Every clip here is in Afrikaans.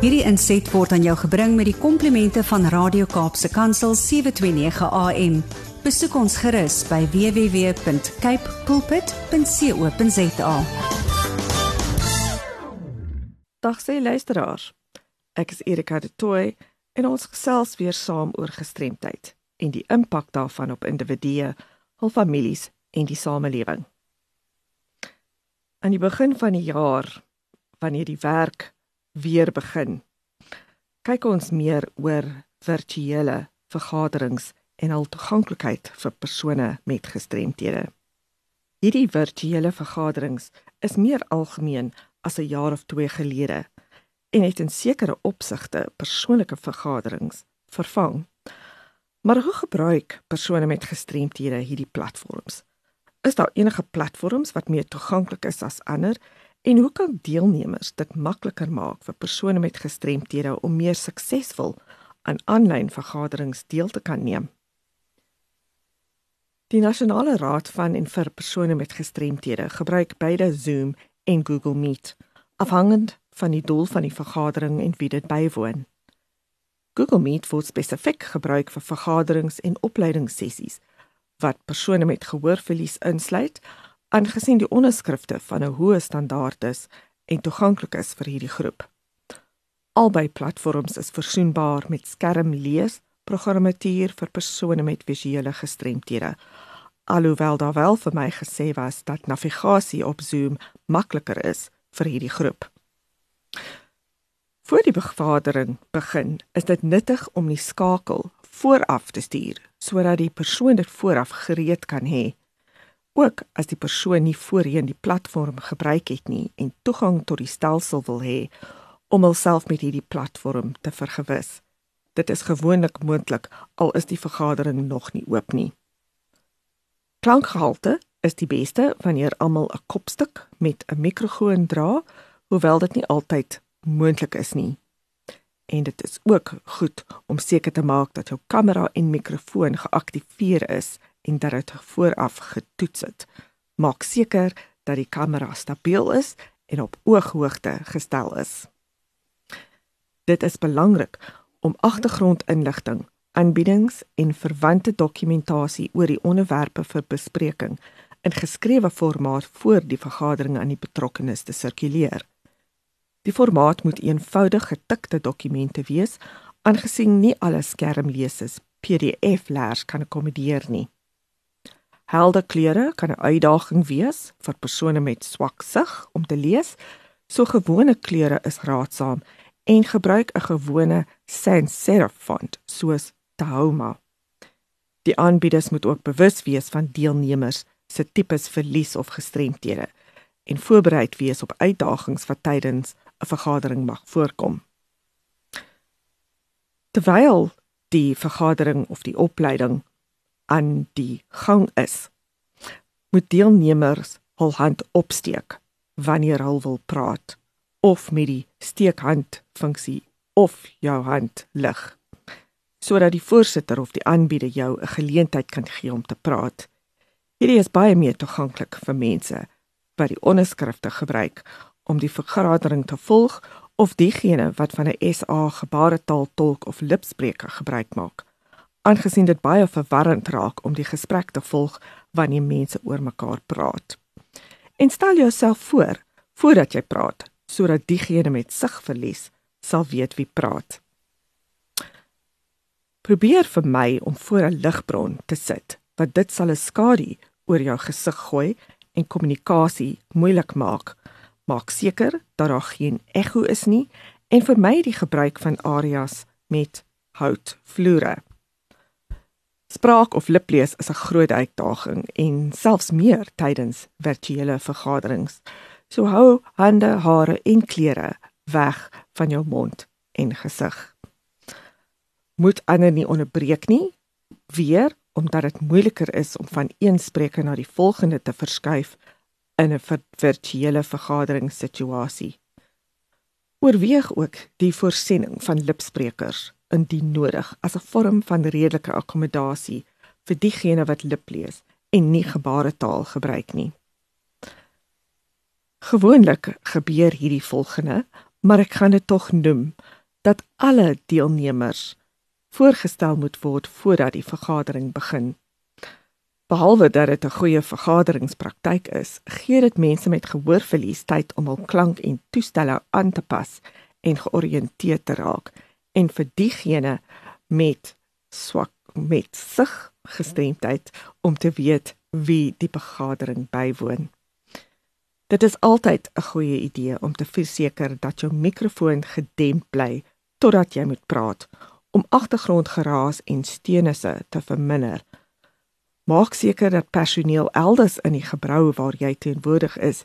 Hierdie inset word aan jou gebring met die komplimente van Radio Kaapse Kansel 729 AM. Besoek ons gerus by www.cape pulpit.co.za. Dag sê luisteraars. Ek is Erika de Tooy en ons gesels weer saam oor gestremdheid en die impak daarvan op individue, hul families en die samelewing. Aan die begin van die jaar wanneer die werk weer begin, kyk ons meer oor virtuele vergaderings en hul toeganklikheid vir persone met gestremthede. Hierdie virtuele vergaderings is meer algemeen as 'n jaar of 2 gelede en het in sekere opsigte persoonlike vergaderings vervang. Maar hoe gebruik persone met gestremthede hierdie platforms? Is daar enige platforms wat meer toeganklik is as ander en hoe kan deelnemers dit makliker maak vir persone met gestremthede om meer suksesvol aan aanlyn vergaderings deel te kan neem? Die Nasionale Raad van en vir persone met gestremthede gebruik beide Zoom en Google Meet afhangend van die doel van die vergadering en wie dit bywoon. Google Meet word spesifiek gebruik vir vergaderings en opleidingssessies wat persone met gehoorverlies insluit, aangesien die onderskrifte van 'n hoë standaard is en toeganklik is vir hierdie groep. Albei platforms is versoenbaar met skermlees programmatuur vir persone met visuele gestremthede. Alhoewel daar wel vir my gesê was dat navigasie op Zoom makliker is vir hierdie groep. Voor die bevordering begin, is dit nuttig om die skakel vooraf te stuur sodat die persoon dit vooraf gereed kan hê. Ook as die persoon nie voorheen die platform gebruik het nie en toegang tot die stelsel wil hê om homself met hierdie platform te vergewis. Dit is gewoonlik moontlik al is die vergadering nog nie oop nie. Klankgehalte is die beste wanneer almal 'n kopstuk met 'n mikrofoon dra, hoewel dit nie altyd moontlik is nie en dit is ook goed om seker te maak dat jou kamera en mikrofoon geaktiveer is en dat dit vooraf getoets het. Maak seker dat die kamera stabiel is en op ooghoogte gestel is. Dit is belangrik om agtergrondinligting, aanbiedings en verwante dokumentasie oor die onderwerpe vir bespreking in geskrewe formaat voor die vergadering aan die betrokkenes te sirkuleer. Die formaat moet eenvoudig getikte dokumente wees, aangesien nie alle skermlesers PDF-leers kan akkommodeer nie. Helder kleure kan 'n uitdaging wees vir persone met swak sig om te lees, so gewone kleure is raadsaam en gebruik 'n gewone sans serif font soos Tahoma. Die aanbieders moet ook bewus wees van deelnemers se tipes verlies of gestremthede en voorbereid wees op uitdagings wat tydens 'n vergadering mag voorkom. Terwyl die vergadering of die opleiding aan die gang is, moet deelnemers hul hand opsteek wanneer hulle wil praat of met die steekhand funksie of jou hand lig sodat die voorsitter of die aanbieder jou 'n geleentheid kan gee om te praat. Hierdie is baie meer toeganklik vir mense wat die onderskrifte gebruik om die vergadering te volg of diegene wat van 'n SA gebaretaal tolk of lipspreker gebruik maak. Aangesien dit baie verwarrend raak om die gesprek te volg wanneer mense oor mekaar praat. En stel jouself voor voordat jy praat sodat diegene met sigverlies sal weet wie praat. Probeer vir my om voor 'n ligbron te sit wat dit sal 'n skadu oor jou gesig gooi en kommunikasie moeilik maak maak seker dat daar geen ekko is nie en vermy die gebruik van areas met houtvloere. Spraak of liplees is 'n groot uitdaging en selfs meer tydens virtuele vergaderings. So hou hande, hare en klere weg van jou mond en gesig. Moet ander nie onderbreek nie, weer omdat dit moeiliker is om van een spreker na die volgende te verskuif in 'n virtuele vergaderingssituasie. Oorweeg ook die voorsiening van lipsprekers indien nodig as 'n vorm van redelike akkommodasie vir diegene wat lip lees en nie gebaretaal gebruik nie. Gewoonlik gebeur hierdie volgende maar ek gaan dit tog noem dat alle deelnemers voorgestel moet word voordat die vergadering begin. Behalwe dat dit 'n goeie vergaderingspraktyk is, gee dit mense met gehoorverlies tyd om hul klank en toestelle aan te pas en georiënteerd te raak. En vir diegene met swak met sig gestremdheid om te weet wie die vergadering bywoon. Dit is altyd 'n goeie idee om te verseker dat jou mikrofoon gedemp bly totdat jy moet praat om agtergrondgeraas en steunisse te verminder. Maak seker dat personeel elders in die gebou waar jy teenwoordig is,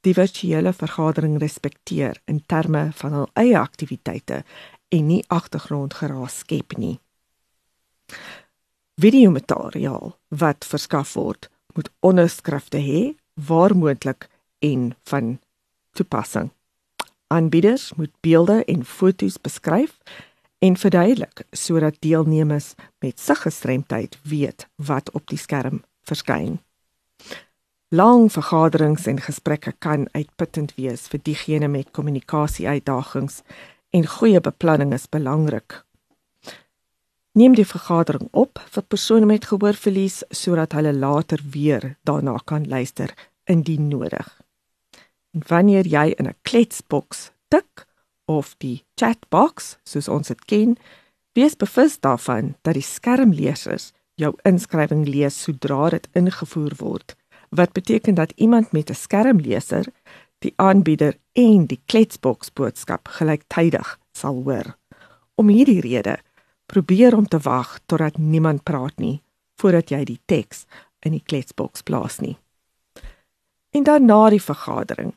die virtuele vergadering respekteer in terme van hul eie aktiwiteite en nie agtergrondgeraas skep nie. Videomateriaal wat verskaf word, moet onderskrifte hê waar moontlik en van toepassing. Aanbieders moet beelde en foto's beskryf en verduidelik sodat deelnemers met siggestremdheid weet wat op die skerm verskyn. Lang vergaderings en gesprekke kan uitputtend wees vir diegene met kommunikasie-uitdagings en goeie beplanning is belangrik. Neem die vergadering op vir persone met gehoorverlies sodat hulle later weer daarna kan luister indien nodig. En wanneer jy in 'n kletsboks tik of die chatbox soos ons dit ken, wees bewus daarvan dat die skermlesers jou inskrywing lees sodra dit ingevoer word wat beteken dat iemand met 'n skermleser die aanbieder en die kletsboks boodskap gelyktydig sal hoor. Om hierdie rede, probeer om te wag totdat niemand praat nie voordat jy die teks in die kletsboks plaas nie. En dan na die vergadering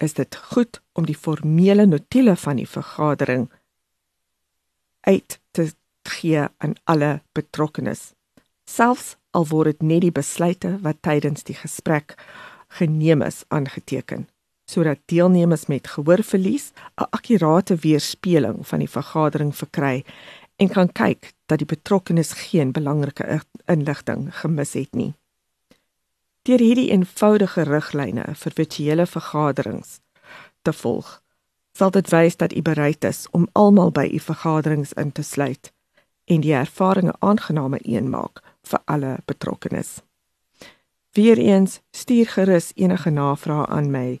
is dit goed om die formele notule van die vergadering uit te gee aan alle betrokkenes. Selfs al word dit net die besluite wat tydens die gesprek geneem is aangeteken sodat deelnemers met gehoorverlies 'n akkurate weerspieëling van die vergadering verkry en kan kyk dat die betrokkenes geen belangrike inligting gemis het nie. Deur hierdie eenvoudige riglyne vir virtuele vergaderings te volg, sal dit wys dat u bereid is om almal by u vergaderings in te sluit en die ervarings aangename een maak vir alle betrokkenes. Weereens stuur gerus enige navrae aan my